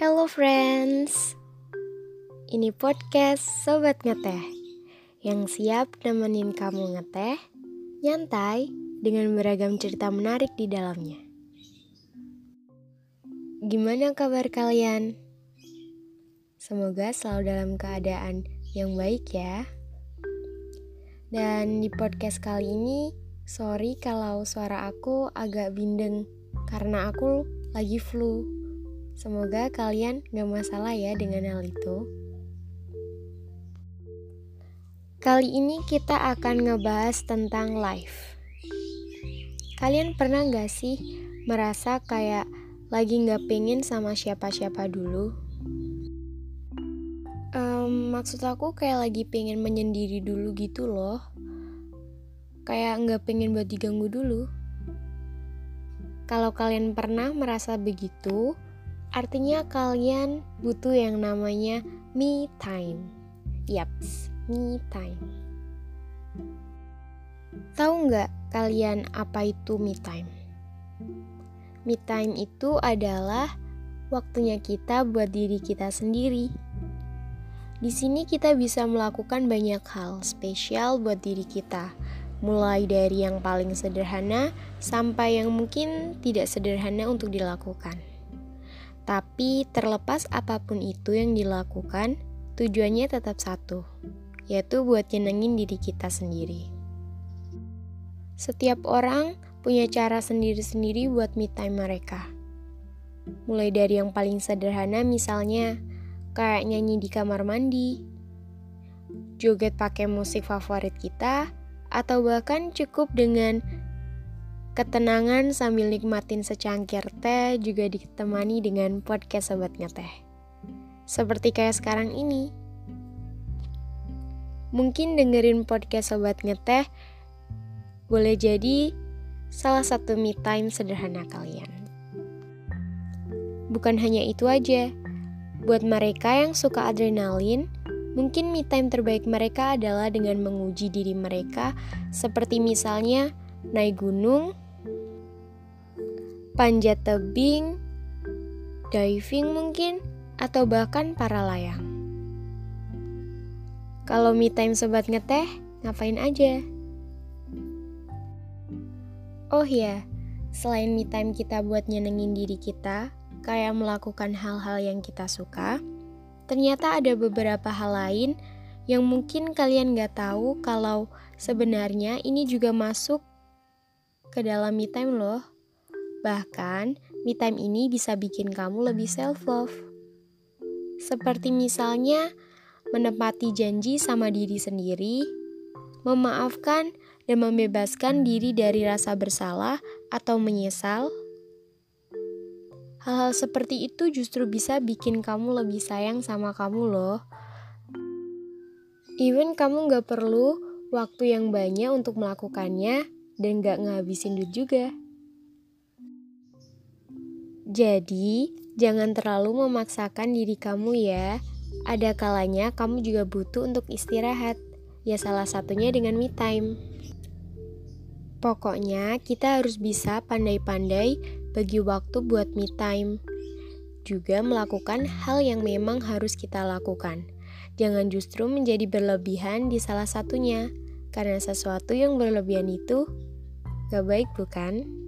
Halo friends, ini podcast Sobat Ngeteh yang siap nemenin kamu ngeteh, nyantai dengan beragam cerita menarik di dalamnya. Gimana kabar kalian? Semoga selalu dalam keadaan yang baik ya. Dan di podcast kali ini, sorry kalau suara aku agak bindeng karena aku lagi flu. Semoga kalian gak masalah ya dengan hal itu. Kali ini kita akan ngebahas tentang life. Kalian pernah gak sih merasa kayak lagi gak pengen sama siapa-siapa dulu? Um, maksud aku kayak lagi pengen menyendiri dulu gitu loh. Kayak gak pengen buat diganggu dulu. Kalau kalian pernah merasa begitu, artinya kalian butuh yang namanya me time. Yaps, me time. Tahu nggak kalian apa itu me time? Me time itu adalah waktunya kita buat diri kita sendiri. Di sini kita bisa melakukan banyak hal spesial buat diri kita, mulai dari yang paling sederhana sampai yang mungkin tidak sederhana untuk dilakukan. Tapi terlepas apa pun itu yang dilakukan, tujuannya tetap satu, yaitu buat nyenengin diri kita sendiri. Setiap orang punya cara sendiri-sendiri buat me time mereka. Mulai dari yang paling sederhana misalnya kayak nyanyi di kamar mandi, joget pakai musik favorit kita, atau bahkan cukup dengan ketenangan sambil nikmatin secangkir teh juga ditemani dengan podcast Sobat Ngeteh. Seperti kayak sekarang ini. Mungkin dengerin podcast Sobat Ngeteh boleh jadi salah satu me time sederhana kalian. Bukan hanya itu aja, buat mereka yang suka adrenalin, mungkin me time terbaik mereka adalah dengan menguji diri mereka, seperti misalnya naik gunung, panjat tebing, diving mungkin, atau bahkan para layang. Kalau me time sobat ngeteh, ngapain aja? Oh ya, selain me time kita buat nyenengin diri kita, kayak melakukan hal-hal yang kita suka, ternyata ada beberapa hal lain yang mungkin kalian gak tahu kalau sebenarnya ini juga masuk ke dalam me time loh. Bahkan, me time ini bisa bikin kamu lebih self-love. Seperti misalnya, menepati janji sama diri sendiri, memaafkan dan membebaskan diri dari rasa bersalah atau menyesal. Hal-hal seperti itu justru bisa bikin kamu lebih sayang sama kamu loh. Even kamu gak perlu waktu yang banyak untuk melakukannya dan gak ngabisin duit juga. Jadi, jangan terlalu memaksakan diri kamu ya ada kalanya kamu juga butuh untuk istirahat, ya salah satunya dengan me time. Pokoknya kita harus bisa pandai-pandai bagi waktu buat me time. Juga melakukan hal yang memang harus kita lakukan. Jangan justru menjadi berlebihan di salah satunya, karena sesuatu yang berlebihan itu gak baik bukan?